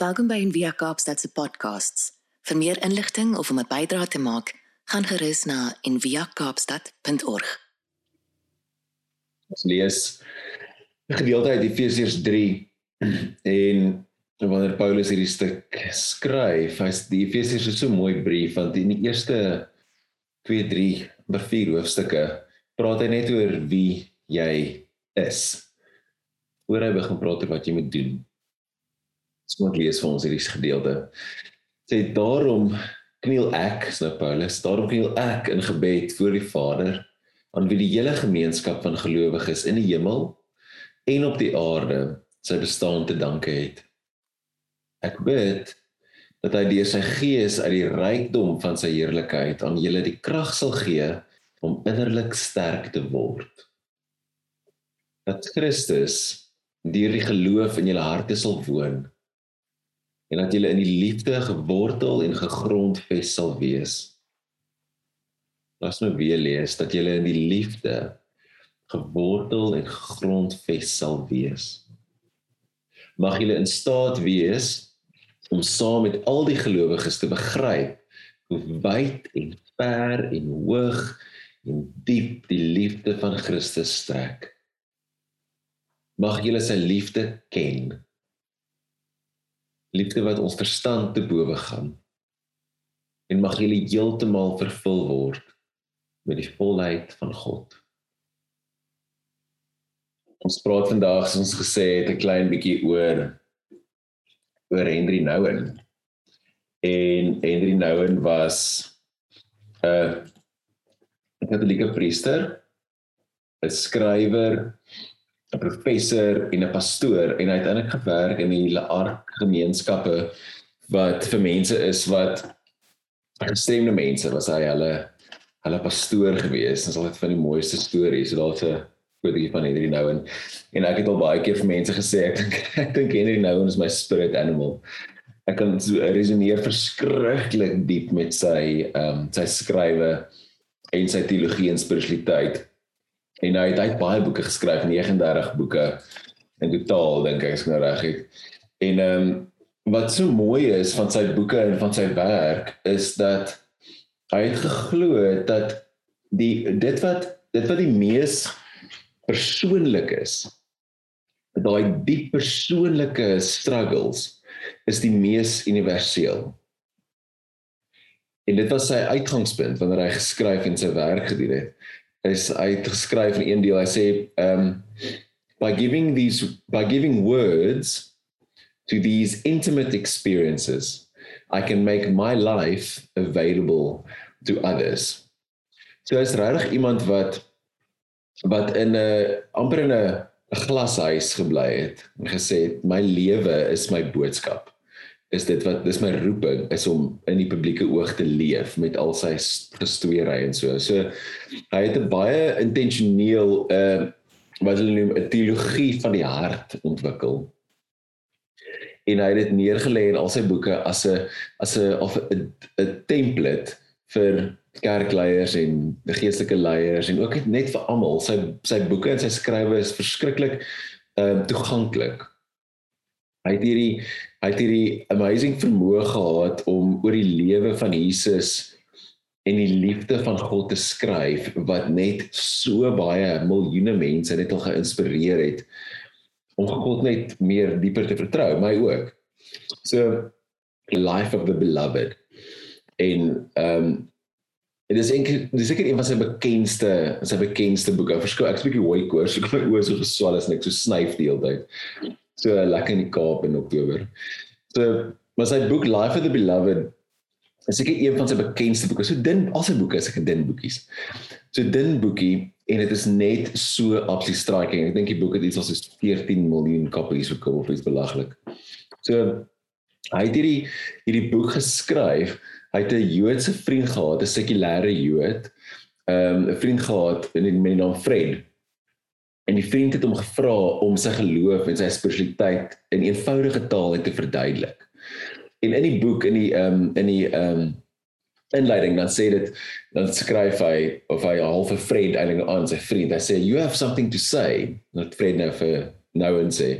Welkom by Envia Kaapstad se podcasts. Vir meer inligting of om 'n bydrae te maak, gaan gerus na enviakaapstad.org. Ons lees 'n gedeelte uit Efesiërs 3 en wanneer Paulus hierdie stuk skryf, hy's die Efesiërs is so mooi brief want in die eerste 2, 3, maar 4 hoofstukke praat hy net oor wie jy is. Oor hy begin praat oor wat jy moet doen. Ons moet lees vir ons hierdie gedeelte. Sê daarom kniel ek, sê Paulus, daarom kniel ek in gebed voor die Vader aan wie die hele gemeenskap van gelowiges in die hemel en op die aarde sy bestaan te danke het. Ek bid dat hy deur sy gees uit die rykdom van sy heerlikheid aan julle die krag sal gee om innerlik sterk te word. Dat Christus deur die geloof in julle harte sal woon en dat julle in die liefde gewortel en gegrondves sal wees. Laat ons nou weer lees dat julle in die liefde gewortel en gegrondves sal wees. Mag julle in staat wees om saam met al die gelowiges te begryp hoe wyd en ver en hoog en diep die liefde van Christus strek. Mag julle sy liefde ken liefde wat ons verstand te bowe gaan en mag julle heeltemal vervul word met die volheid van God. Ons praat vandag soos ons gesê het 'n klein bietjie oor oor Henry Nouwen. En Henry Nouwen was 'n 'n Katolieke priester, 'n skrywer, 'n professor en 'n pastoor en hy het eintlik gewerk in die Laark gemeenskappe wat vir mense is wat gestemde mense was hy hulle hulle pastoor gewees. Dit is altyd van die mooiste stories. Daar's 'n quote van Henry Nouwen en ek het al baie keer vir mense gesê ek dink ek dink Henry Nouwen is my spirit animal. Ek kan so resoneer verskriklik diep met sy ehm um, sy skrywe en sy teologie en spiritualiteit. En hy het, hy het baie boeke geskryf, 39 boeke in totaal dink ek as ek nou reg het. En ehm um, wat so mooi is van sy boeke en van sy werk is dat hy het geglo dat die dit wat dit wat die mees persoonlik is daai diep persoonlike struggles is die mees universeel. En dit was sy uitgangspunt wanneer hy geskryf en sy werk gedoen het is hy het geskryf in een deel. Hy sê um by giving these by giving words to these intimate experiences i can make my life available to others. So is regtig iemand wat wat in 'n amper in 'n glashuis gebly het en gesê het my lewe is my boodskap is dit wat dis my roeping is om in die publieke oog te leef met al sy gestoeiery en so. So hy het 'n baie intentioneel 'n uh, wat hulle noem 'n teologie van die hart ontwikkel. En hy het dit neergelê in al sy boeke as 'n as 'n of 'n template vir kerkleiers en geestelike leiers en ook net vir almal. Sy sy boeke en sy skrywe is verskriklik uh, toeganklik. Hy het hierdie hy het hierdie amazing vermoë gehad om oor die lewe van Jesus en die liefde van God te skryf wat net so baie miljoene mense net al geïnspireer het om God net meer dieper te vertrou, my ook. So Life of the Beloved en ehm um, dit is eintlik dis seker een van sy bekendste sy bekendste boeke. Verskoon, ek spreek hoe koers, ek my oë so geswal as net so snyf die hele tyd so lekker in die Kaap in Oktober. So maar sy boek Life of the Beloved is seker een van sy bekendste boeke. So dun al sy boeke is seker dun boekies. So dun boekie en dit is net so absoluut striking. Ek dink die boek het iets soos 14 miljoen kopies verkoop of iets belaglik. So hy het hierdie hierdie boek geskryf. Hy het 'n Joodse vriend gehad, 'n sekulêre Jood. Ehm, 'n um, vriend gehad in die naam Fred En die vriend het hom gevra om sy geloof en sy spiritualiteit in eenvoudige taal te verduidelik. En in die boek in die ehm um, in die ehm um, inleiding dan sê dit dan skryf hy of hy half 'n vriend eintlik aan sy vriend. Hy sê you have something to say. Not vriend nou vir nou en sê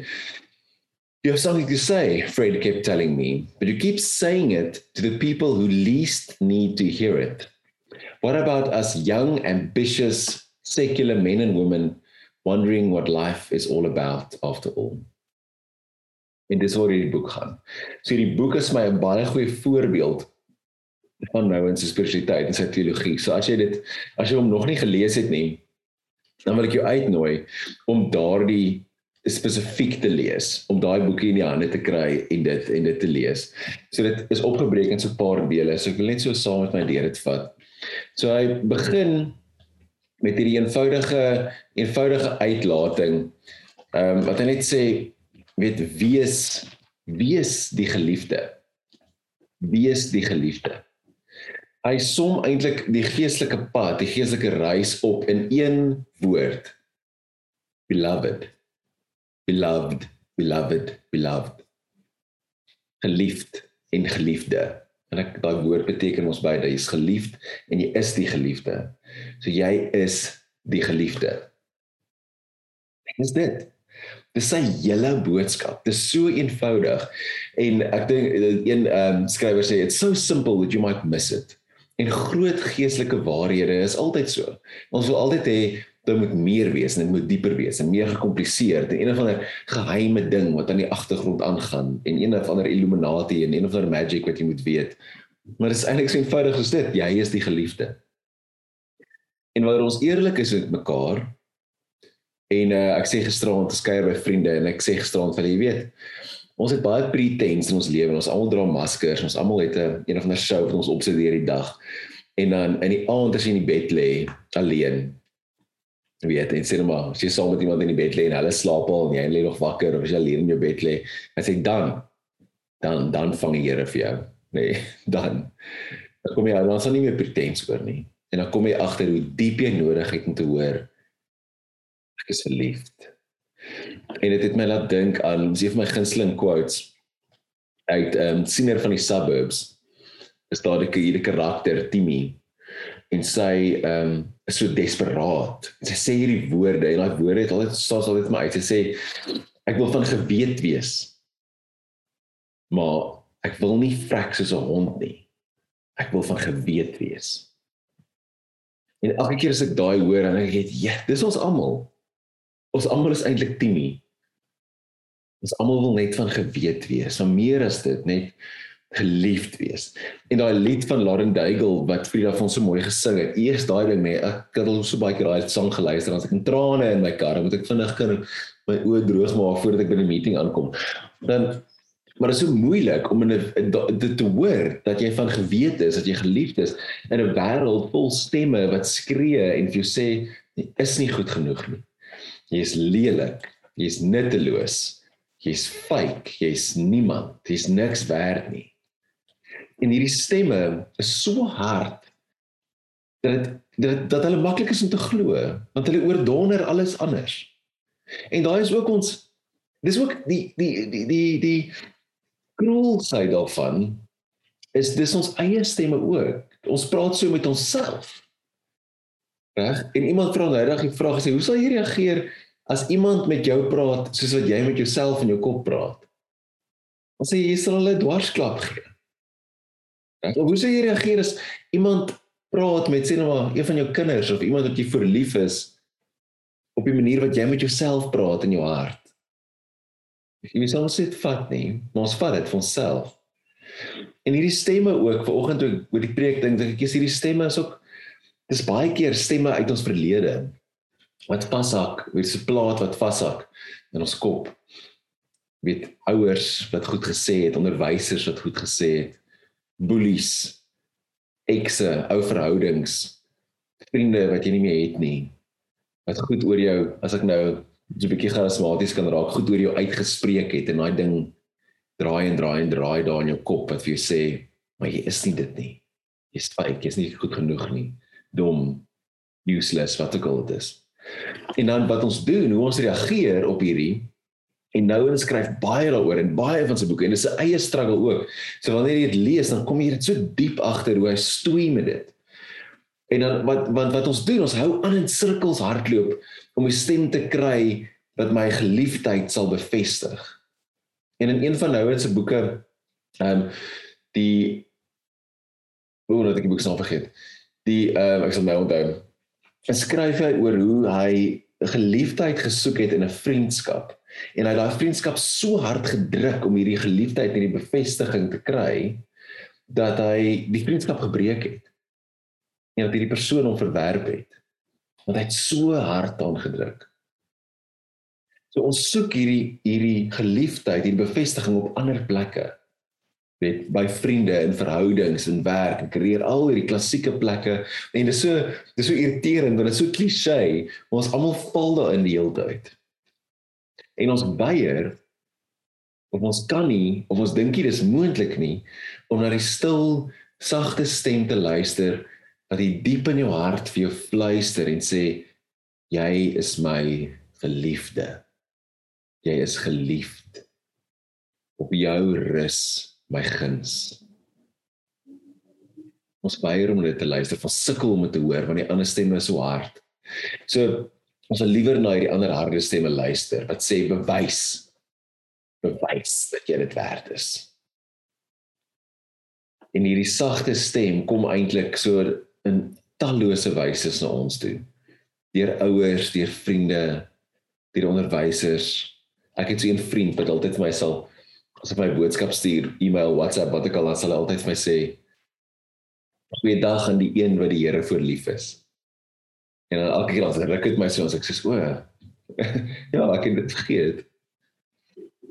You have something to say, Fred kept telling me, but you keep saying it to the people who least need to hear it. What about us young, ambitious, secular men and women wondering what life is all about after all? En dis waar hierdie boek gaan. So hierdie boek is my 'n baie goeie voorbeeld van nou in sy spiritualiteit en sy teologie. So as jy dit as jy hom nog nie gelees het nie, dan wil ek jou uitnooi om daardie spesifiek te lees, om daai boekie in die hande te kry en dit en dit te lees. So dit is opgebreek in so 'n paar dele. So ek wil net so saam met my deur dit vat. So hy begin met hierdie eenvoudige eenvoudige uitlating. Ehm um, wat hy net sê weet wees wees die geliefde. Wees die geliefde hy som eintlik die geestelike pad, die geestelike reis op in een woord. Beloved. Beloved, beloved, beloved. Geliefd en geliefde. En ek daai woord beteken ons beide, jy is geliefd en jy is die geliefde. So jy is die geliefde. Dis dit. Dis sy hele boodskap. Dis so eenvoudig. En ek dink een ehm um, skrywer sê it's so simple that you might miss it. En groot geestelike waarhede is altyd so. Ons wil altyd hê dit moet meer wees en dit moet dieper wees en meer gekompliseerd en een of ander geheime ding wat aan die agtergrond aangaan en een of ander illuminati en een of ander magic wat jy moet weet. Maar dit is eintlik so eenvoudig soos dit. Jy is die geliefde. En wanneer ons eerlik is met mekaar en uh, ek sê gisteraand te skeuier by vriende en ek sê gisteraand vir jy weet Ons het baie pretense in ons lewe. Ons almal dra maskers. Ons almal het 'n een of ander show wat ons opsit deur die dag. En dan in die aand as jy in die bed lê alleen. Wie het in sinema, as jy saam met iemand in die bed lê en hulle slaap al en jy lê nog wakker of jy alleen in jou bed lê, dan sê dan dan dan vang die Here vir jou. Nee, dan dan kom jy dan sal nie meer pretense oor nie. En dan kom jy agter hoe diep jy nodig het om te hoor ek is verliefd en dit het my laat dink aan van my gunsteling quotes uit ehm um, siener van die suburbs is daar 'n hierdie karakter Timmy en sy ehm um, is so desperaat. En sy sê hierdie woorde en daai woorde het altyd staan altyd my uit. Sy sê ek wil van geweet wees maar ek wil nie vrek soos 'n hond nie. Ek wil van geweet wees. En elke keer as ek daai hoor dan dink ek ja dis ons almal. Ons almal is eintlik Timmy. Ons almal wil net van geweet wees, van meer as dit, net geliefd wees. En daai lied van Lauren Daigle wat Frida van so mooi gesing het. Eers daai ding nê, ek het al so baie keer daai sang geluister as ek in trane in my kar, moet ek vinnig kan my oë droog maak voordat ek by die meeting aankom. Dan maar dit is so moeilik om in dit te hoor dat jy van geweet is, dat jy geliefd is in 'n wêreld vol stemme wat skree en vir jou sê jy is nie goed genoeg nie. Jy's lelik, jy's nutteloos, jy's fake, jy's niemand, jy's niks werd nie. En hierdie stemme is so hard dat dit dat, dat hulle maklik is om te glo, want hulle oordonder alles anders. En daai is ook ons dis ook die die die die die cruel side daarvan is dis ons eie stemme ook. Ons praat so met onsself. Reg? En iemand vra nou reg die vraag gesê, hoe sal jy reageer as iemand met jou praat soos wat jy met jouself in jou kop praat? Dan sê jy sal hulle dwarsklap gee. Reg? Of hoe sal jy reageer as iemand praat met sê nou maar een van jou kinders of iemand wat jy verlief is op die manier wat jy met jouself praat in jou hart? Jy moet soms dit vat nie, maar ons vat dit vir onsself. En hierdie stemme ook vanoggend toe oor die preek dink ek is hierdie stemme is ook dis baie keer stemme uit ons verlede wat vashak, weet se plaat wat vashak in ons kop. Weet ouers wat goed gesê het, onderwysers wat goed gesê het, bullies, ekse, ou verhoudings, vriende wat jy nie meer het nie. Wat goed oor jou, as ek nou so 'n bietjie charismaties kan raak, goed oor jou uitgespreek het en daai ding draai en draai en draai daar in jou kop wat vir jou sê, maar jy is nie dit nie. Jy's fake, jy's nie goed genoeg nie dom, useless wat ook al dit is. En dan wat ons doen, hoe ons reageer op hierdie en nou en skryf baie daaroor en baie van sy boeke en dis 'n eie struggle ook. So wanneer jy dit lees, dan kom jy dit so diep agter hoe hy stoei met dit. En dan wat want wat ons doen, ons hou aan in sirkels hardloop om 'n stem te kry wat my geliefdheid sal bevestig. En in een van Nouwen se boeke ehm um, die hoe net ek die boek naam vergeet. Die ehm um, ek sal nou onthou. Hy skryf hy oor hoe hy geliefdheid gesoek het in 'n vriendskap en hy het daai vriendskap so hard gedruk om hierdie geliefdheid en hierdie bevestiging te kry dat hy die vriendskap gebreek het. En dat hierdie persoon hom verwerp het. Want hy het so hard aan gedruk. So ons soek hierdie hierdie geliefdheid, hierdie bevestiging op ander plekke. Weet by vriende en verhoudings en werk en karier, al hierdie klassieke plekke. En dit is so dit is so irriterend want dit is so klise, maar ons almal val daarin die hele tyd. En ons weier of ons kan nie of ons dink dit is moontlik nie om na die stil sagte stem te luister wat die diep in jou hart vir jou fluister en sê jy is my geliefde. Jy is geliefd. Op jou rus my guns. Ons weier om dit te luister van sukkel om dit te hoor want die ander stemme is so hard. So ons wil liewer na hierdie ander harde stemme luister wat sê bewys. Bewys dat jy dit werd is. En hierdie sagte stem kom eintlik so in tallose wyse na ons toe. Deur ouers deur vriende deur onderwysers. Ek het so 'n vriend wat altyd vir my sal as ek my boodskap stuur, e-mail, WhatsApp, wat ek al dan sal hy altyd vir my sê goeiedag aan die een wat die Here voor lief is. En dan elke keer as ek dit my sê ons ek sê o ja, ek het dit vergeet.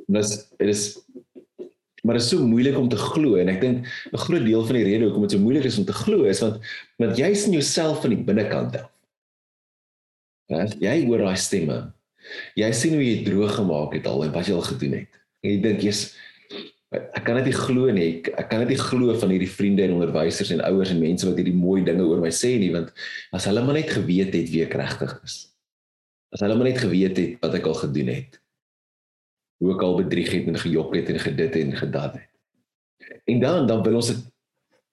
Dis dit is maar dit is so moeilik om te glo en ek dink 'n groot deel van die rede hoekom dit so moeilik is om te glo is want want jy sien jouself van die binnekant af. Ja, jy hoor daai stemme Jy sien hoe jy droog gemaak het al en wat jy al gedoen het. En jy dink jy's ek kan dit nie glo nie. Ek, ek kan dit nie glo van hierdie vriende en onderwysers en ouers en mense wat hierdie mooi dinge oor my sê nie want as hulle maar net geweet het wie ek regtig is. As hulle maar net geweet het wat ek al gedoen het. Hoe ek al bedrieg het en gejok het en gedit en gedat het. En dan dan wil ons dit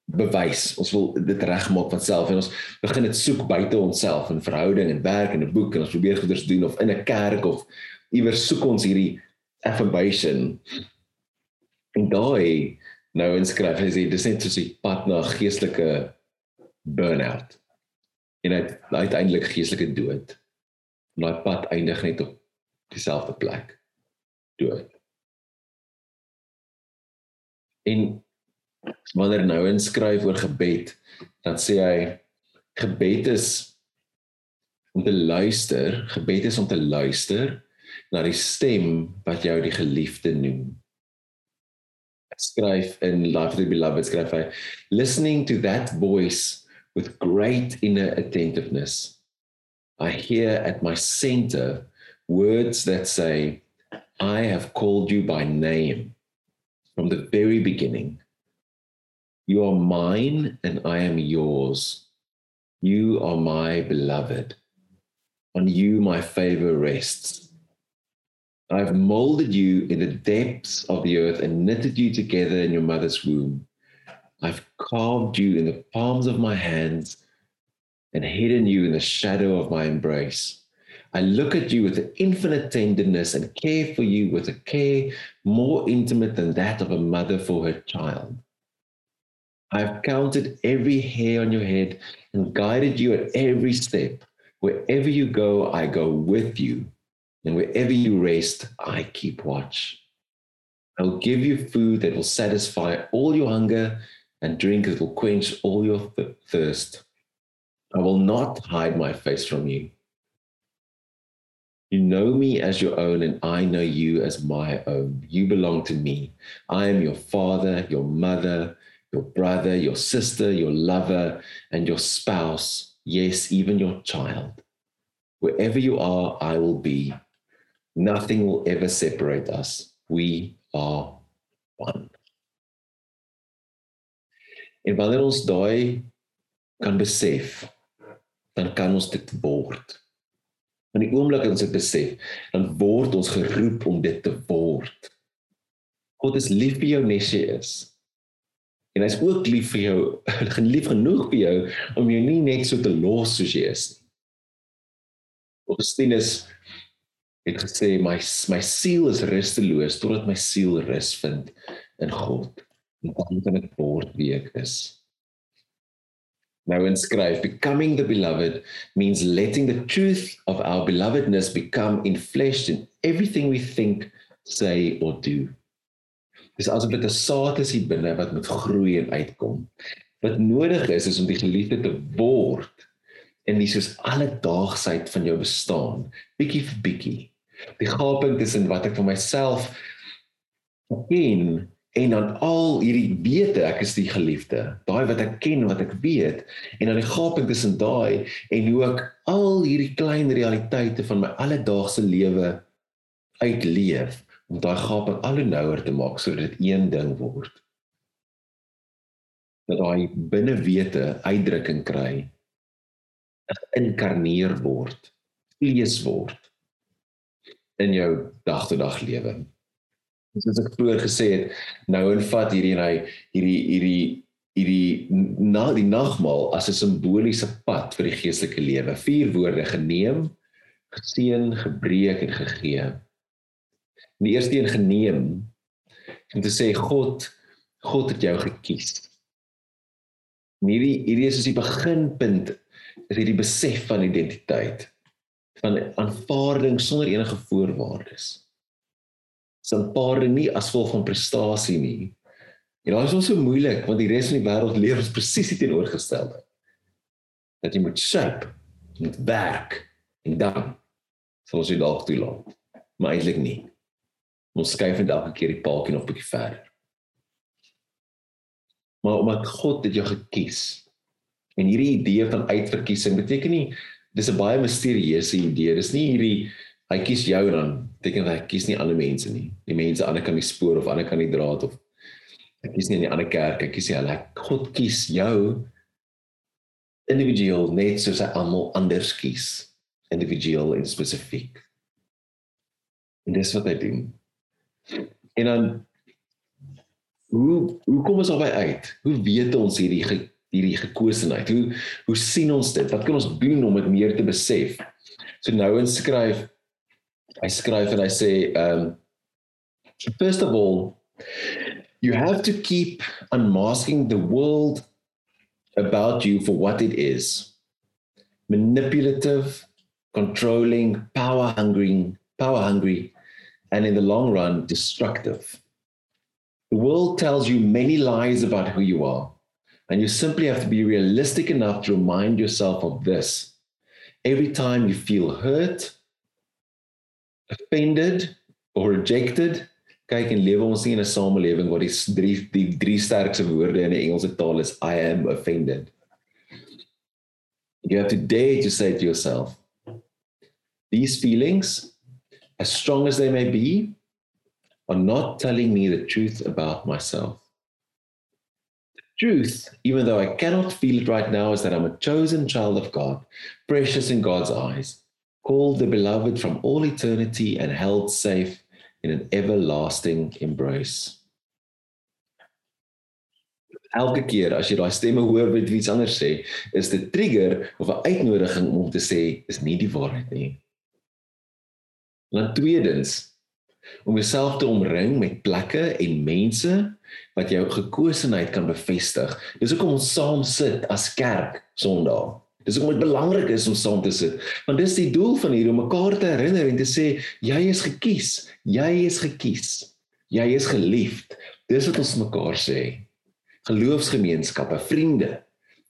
bewys. Ons wil dit regmaak van self en ons begin dit soek buite onsself in verhouding en werk en 'n boek en ons probeer goeders doen of in 'n kerk of iewers soek ons hierdie affirmation. En daai nou inskryf hy sê dis net soos 'n pad na geestelike burn-out. En dit uiteindelik geestelike dood. En daai pad eindig net op dieselfde plek. Dood. En wanneer nou inskryf oor gebed, dan sê hy gebed is om te luister, gebed is om te luister na die stem wat jou die geliefde noem. Skryf in Life the Beloved skryf hy listening to that voice with great inner attentiveness. I hear at my center words that say I have called you by name from the very beginning. You are mine and I am yours. You are my beloved. On you my favor rests. I've molded you in the depths of the earth and knitted you together in your mother's womb. I've carved you in the palms of my hands and hidden you in the shadow of my embrace. I look at you with infinite tenderness and care for you with a care more intimate than that of a mother for her child. I've counted every hair on your head and guided you at every step. Wherever you go, I go with you. And wherever you rest, I keep watch. I will give you food that will satisfy all your hunger and drink that will quench all your th- thirst. I will not hide my face from you. You know me as your own, and I know you as my own. You belong to me. I am your father, your mother, your brother, your sister, your lover, and your spouse, yes, even your child. Wherever you are, I will be. Nothing will ever separate us. We are one. En wanneer ons daai kan besef, dan kan ons dit word. In die oomblik as ons dit besef, dan word ons geroep om dit te word. God is lief vir jou nes jy is. En hy's ook lief vir jou, gelief genoeg vir jou om jou nie net so te los soos jy is nie. Augustinus het gesê my my siel is rusteloos totdat my siel rus vind in God. En dan kan ek word wie ek is. Nou inskryf becoming the beloved means letting the truth of our belovedness become infleshed in everything we think, say or do. Dis asof dit 'n saad is hier binne wat moet groei en uitkom. Wat nodig is is om die geliefde te word in die soos alledaagsheid van jou bestaan, bietjie vir bietjie. Die gaping tussen wat ek vir myself ken en dan al hierdie wete ek is die geliefde. Daai wat ek ken wat ek weet. En dan die gaping tussen daai en hoe ek al hierdie klein realiteite van my alledaagse lewe uitleef om daai gaping al hoe nouer te maak sodat dit een ding word. Dat daai binnewete uitdrukking kry inkarneer word vlees word in jou dagtotdag lewe soos ek vroeër gesê het, nou en vat hierdie en hy hierdie hierdie hierdie na die nagmaal as 'n simboliese pad vir die geestelike lewe. Vier woorde geneem, geseën, gebreek en gegee. En die eerste een geneem om te sê God God het jou gekies. Hierdie hierdie is as die beginpunt is hierdie besef van identiteit van aanvaarding sonder enige voorwaardes se paarding nie as gevolg van prestasie nie. En daai is ons so moeilik want die res van die wêreld leef ons presies die teenoorgestelde. Dat jy moet shape, moet werk en dan sal ons dit dalk toelaat. Maar eintlik nie. Ons skuif net elke keer die paadjie nog bietjie verder. Maar omdat God dit jou gekies en hierdie idee van uitverkiesing beteken nie dis 'n baie misterieuse idee. Dis nie hierdie hy kies jou dan beteken hy kies nie ander mense nie. Die mense aan die ander kan die spoor of ander kan die draad of hy kies nie in die ander kerk hy kies hulle. God kies jou individueel net soos hy almal anders kies individueel en spesifiek. En dis wat hy doen. En dan hoe hoe kom ons albei uit? Hoe weet ons hierdie hierdie gekosenheid. Hoe hoe sien ons dit? Wat kan ons doen om dit meer te besef? So nou inskryf hy skryf en hy sê um first of all you have to keep unmasking the world about you for what it is. Manipulative controlling power hungry power hungry and in the long run destructive. The world tells you many lies about who you are and you simply have to be realistic enough to remind yourself of this. Every time you feel hurt offended or rejected kyk en lewe ons nie in 'n samelewing waar die drie die drie sterkste woorde in die Engelse taal is i am offended. You have to dare to say to yourself these feelings as strong as they may be are not telling me the truth about myself truth even though i cannot feel it right now is that i'm a chosen child of god precious in god's eyes called the beloved from all eternity and held safe in an everlasting embrace. Elke keer as jy daai stemme hoor wat iets anders sê, is dit trigger of 'n uitnodiging om te sê is nie die waarheid nie. Dan tweedens om jouself te omring met plekke en mense wat jou gekosenheid kan bevestig. Dis hoekom ons saam sit as kerk Sondag. Dis hoekom dit belangrik is om saam te sit. Want dis die doel van hier om mekaar te herinner en te sê jy is gekies. Jy is gekies. Jy is geliefd. Dis wat ons mekaar sê. Geloofsgemeenskappe, vriende,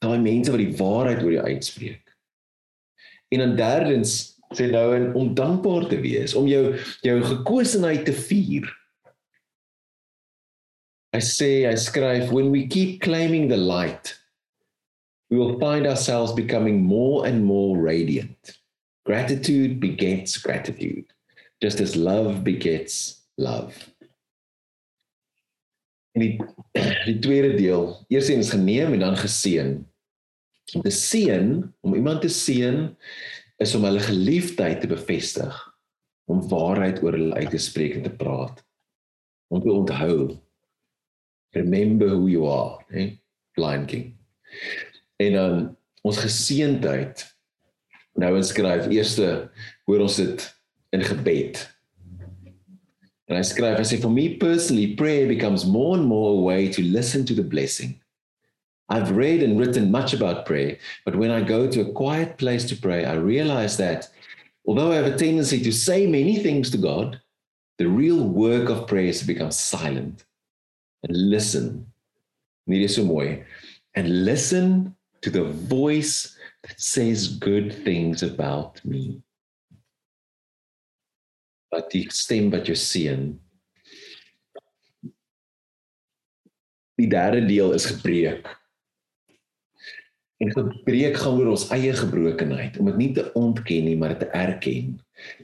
daai mense wat die waarheid oor jou uitspreek. En dan derdens sê nou en om dankbaar te wees, om jou jou gekosenheid te vier. I say I skryf when we keep claiming the light we will find ourselves becoming more and more radiant. Gratitude begets gratitude, just as love begets love. En die die tweede deel, eers eens geneem en dan geseën. Om te seën, om iemand te seën is om hulle geliefdheid te bevestig, om waarheid oor hulle uit te spreek en te praat. Om te onthou. Remember who you are, hè? Blind King. En dan ons geseentheid nou inskryf eerste hoor ons dit in gebed. And I skryf, I say, for me personally, prayer becomes more and more a way to listen to the blessing. I've read and written much about prayer, but when I go to a quiet place to pray, I realize that although I have a tendency to say many things to God, the real work of prayer is to become silent and listen. Is so mooi. And listen to the voice that says good things about me. Wat die stem wat jou seën. Die derde deel is gebreek. En gebreek gaan oor ons eie gebrokenheid om dit nie te ontken nie, maar dit te erken.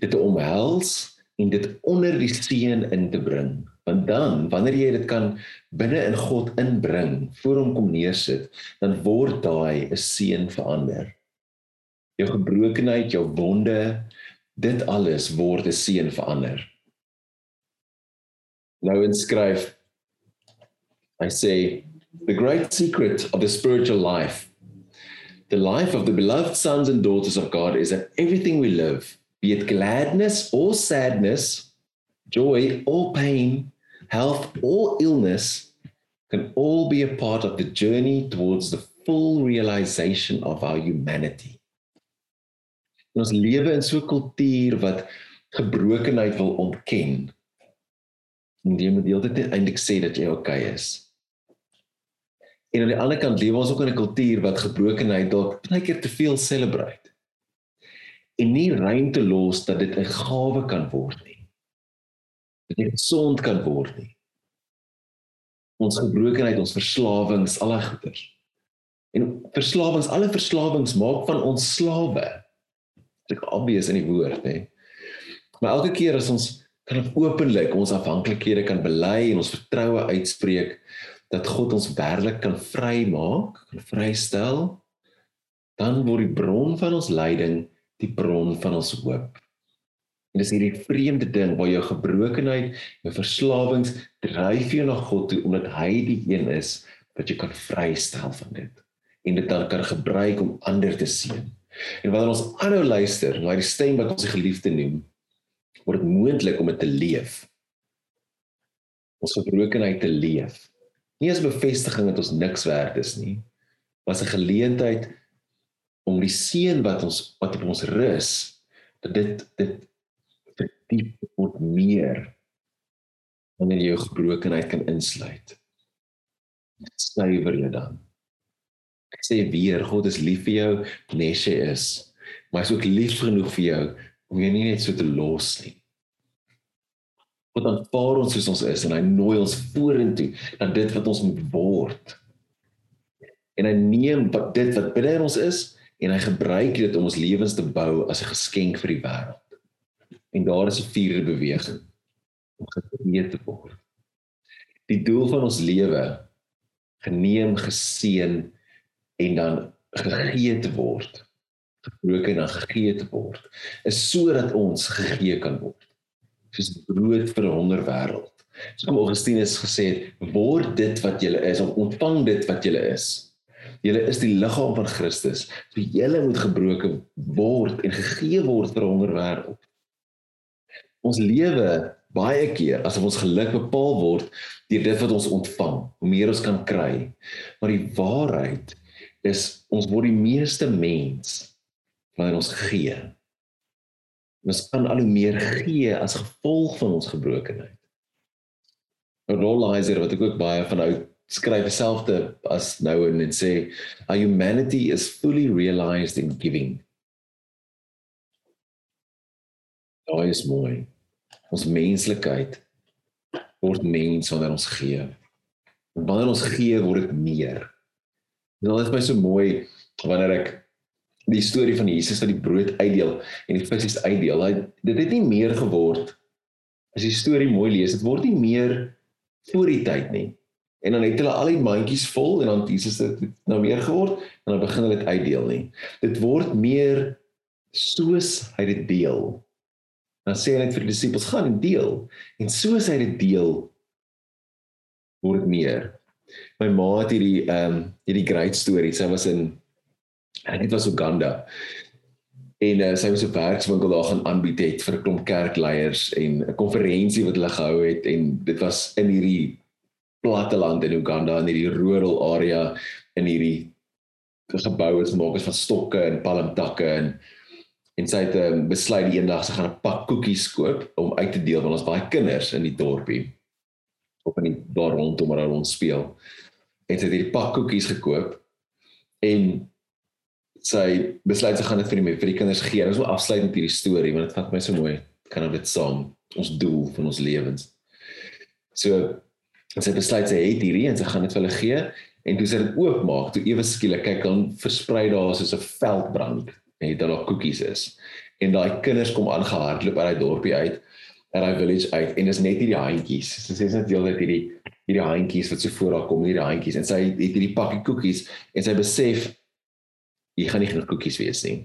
Dit te omhels en dit onder die seën in te bring. Want dan, wanneer jy dit kan binne in God inbring, voor hom kom neersit, dan word daai 'n seën verander. Jou gebrokenheid, jou wonde, dit alles word 'n seën verander. Nou inskryf I say the great secret of the spiritual life the life of the beloved sons and daughters of God is that everything we live be it gladness or sadness, joy or pain, health or illness, can all be a part of the journey towards the full realization of our humanity. Ons lewe in so 'n kultuur wat gebrokenheid wil ontken. En jy moet deeltyd eintlik sê dat jy oukei okay is. En aan die ander kant lewe ons ook in 'n kultuur wat gebrokenheid dalk baie keer te veel celebrate en nie ruimte los dat dit 'n gawe kan word nie. Dat dit gesond kan word nie. Ons gebrokenheid, ons verslawings, al daai goeters. En verslawings, alle verslawings maak van ons slawe. Dit is obvious in die woord, nê. Maar elke keer as ons kan openlik ons afhanklikhede kan bely en ons vertroue uitspreek dat God ons werklik kan vrymaak, kan vrystel, dan word die bron van ons lyding die bron van ons hoop. En dis hierdie vreemde ding waar jou gebrokenheid, jou verslawings dryf jou na God toe omdat hy die een is wat jy kan vrystel van dit en dit dan kan gebruik om ander te seën. En wanneer ons aanhou luister na die stem wat ons geliefde noem, word dit moontlik om dit te leef. Ons gebrokenheid te leef. Nie as bevestiging dat ons niks werd is nie, maar as 'n geleentheid om die seën wat ons wat op ons rus dat dit dit verdiep word meer wanneer jy jou gebrokenheid kan insluit. Suiwer jy dan. Ek sê weer God is lief vir jou nes jy is, maar hy is ook lief genoeg vir jou om jou nie net so te los nie. God aanvaar ons soos ons is en hy nooi ons vorentoe na dit wat ons moet word. En hy neem wat dit wat binne in ons is en hy gebruik dit om ons lewens te bou as 'n geskenk vir die wêreld. En daar is 'n vierde beweging om geneem te word. Die doel van ons lewe geneem, geseën en dan gegee te word, gebroken en gegee te word, is sodat ons gegee kan word. Soos brood vir 'n honger wêreld. So kom Augustinus gesê het, word dit wat jy is, ontvang dit wat jy is. Julle is die liggaam van Christus. So julle moet gebroken word en gegee word vir 'n honger wêreld. Ons lewe baie keer asof ons geluk bepaal word deur dit wat ons ontvang, hoe meer ons kan kry. Maar die waarheid is ons word die meeste mens wanneer ons gee. Ons kan al hoe meer gee as gevolg van ons gebrokenheid. Rollizer wat ek ook baie van uit skryf dieselfde as nou en en sê our humanity is fully realized in giving. Daai is mooi. Ons menslikheid word mens wanneer ons gee. En wanneer ons gee, word dit meer. En dit is my so mooi wanneer ek die storie van Jesus wat die brood uitdeel en die visse uitdeel. Hy dit het nie meer geword as die storie mooi lees. Dit word nie meer voor die tyd nie. En dan het hulle al die mandjies vol en dan Jesus het nou meer geword en dan begin hulle dit uitdeel nie. Dit word meer soos hy dit deel. Dan sê hy net vir die disippels gaan en deel en soos hy dit deel word meer. My ma het hierdie ehm um, hierdie great story. Sy was in en dit was Uganda. en uh, sy was op werkswinkel daar gaan aanbied het vir 'n klomp kerkleiers en 'n konferensie wat hulle gehou het en dit was in hierdie platteland in Uganda in hierdie rural area in hierdie geboue is maak is van stokke en palmtakke en en sy het um, besluit die eendag sy gaan 'n pak koekies koop om uit te deel want ons baie kinders in die dorpie op in die daar rondom waar ons speel. En sy het hierdie pak koekies gekoop en sy besluit sy gaan dit vir die vir die kinders gee. Ons wil afsluit met hierdie storie want dit vat my so mooi kan dit saam ons doel van ons lewens. So sy besluit sy het hierdie en sy gaan dit vir hulle gee en sy dit oopmaak, toe ewe skielik kyk dan versprei daar soos 'n veldbrand en daar daar koekies is. En daai kinders kom aangehardloop uit daai dorpie uit, uit daai village uit en dis net hierdie handjies. Sy sê net deel dat hierdie hierdie handjies wat so voor haar kom, hierdie handjies. En sy het hierdie pakkie koekies en sy besef jy gaan nie genoeg koekies wees nie.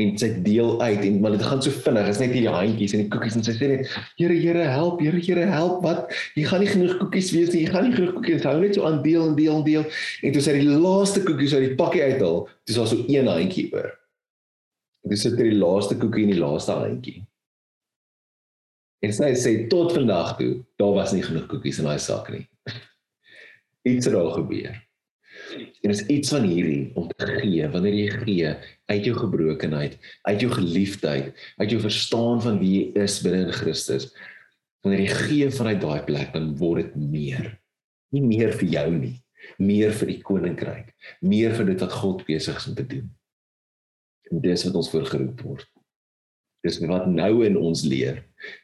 En sy deel uit en maar dit gaan so vinnig is net hierdie handjies en die koekies en sy sê net Here Here help Here Here help wat? Jy gaan nie genoeg koekies wees nie jy gaan nie genoeg koekies hou net so aan deel en deel en deel. En toe sy die laaste koekies uit die pakkie uithaal dis daar so een handjie oor dis sit die laaste koekie in die laaste handjie en sy sê tot vandag toe daar was nie genoeg koekies in daai sak nie iets het al gebeur En is iets van hierdie om te gee, wanneer jy gee uit jou gebrokenheid, uit jou geliefdheid, uit jou verstaan van wie jy is binne in Christus. Wanneer jy gee vanuit daai plek, dan word dit meer. Nie meer vir jou nie, meer vir die koninkryk, meer vir dit wat God besig is om te doen. Dis wat ons voorgeroep word. Dis wat nou in ons leer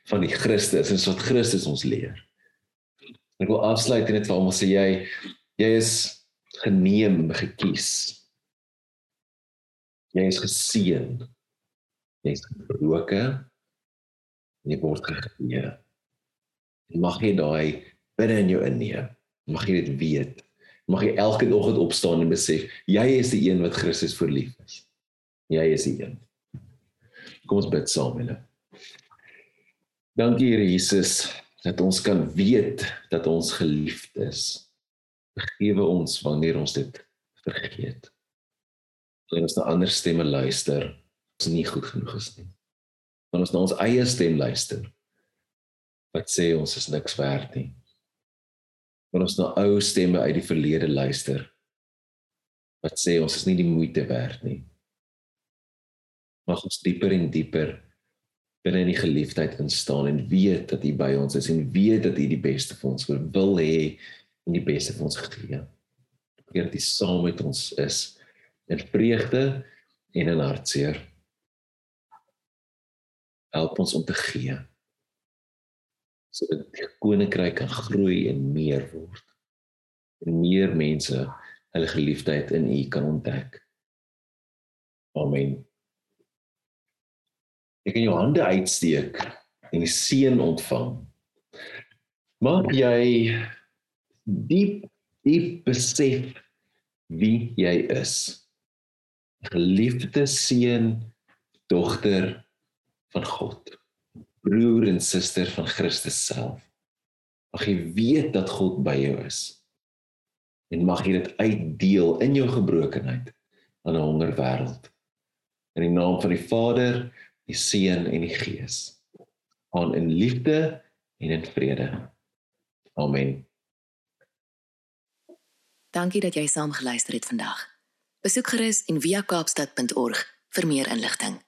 van die Christus, is wat Christus ons leer. Ek wil afsluit en dit vir almal sê jy jy is geneem, gekies. Jy is geseën. Jy is gebroken. Jy word gegee. Mag jy daai binne in jou inneem. Mag jy dit weet. Mag jy elke oggend opstaan en besef jy is die een wat Christus verlief is. Jy is die een. Kom ons bid saam hulle. Dankie Here Jesus dat ons kan weet dat ons geliefd is vergewe ons wanneer ons dit vergeet. Wanneer ons na ander stemme luister, ons nie goed genoeg is nie. Wanneer ons na ons eie stem luister, wat sê ons is niks werd nie. Wanneer ons na ou stemme uit die verlede luister, wat sê ons is nie die moeite werd nie. Mag ons dieper en dieper binne in die geliefdheid instaan en weet dat U by ons is en weet dat U die beste vir ons wil hê en die beste vir ons gegee. Heer, dat U saam met ons is in vreugde en in hartseer. Help ons om te gee sodat die koninkryk kan groei en meer word. En meer mense hulle geliefdheid in U kan ontdek. Amen. Ek kan jou hande uitsteek en die seën ontvang. Maak jy diep diep besef wie jy is. Geliefde seun, dogter van God. Broer en suster van Christus self. Mag jy weet dat God by jou is. En mag jy dit uitdeel in jou gebrokenheid aan 'n honger wêreld. In die naam van die Vader, die Seun en die Gees. Aan in liefde en in vrede. Amen. Dankie dat jy saam geluister het vandag. Besoek gerus en via kaapstad.org vir meer inligting.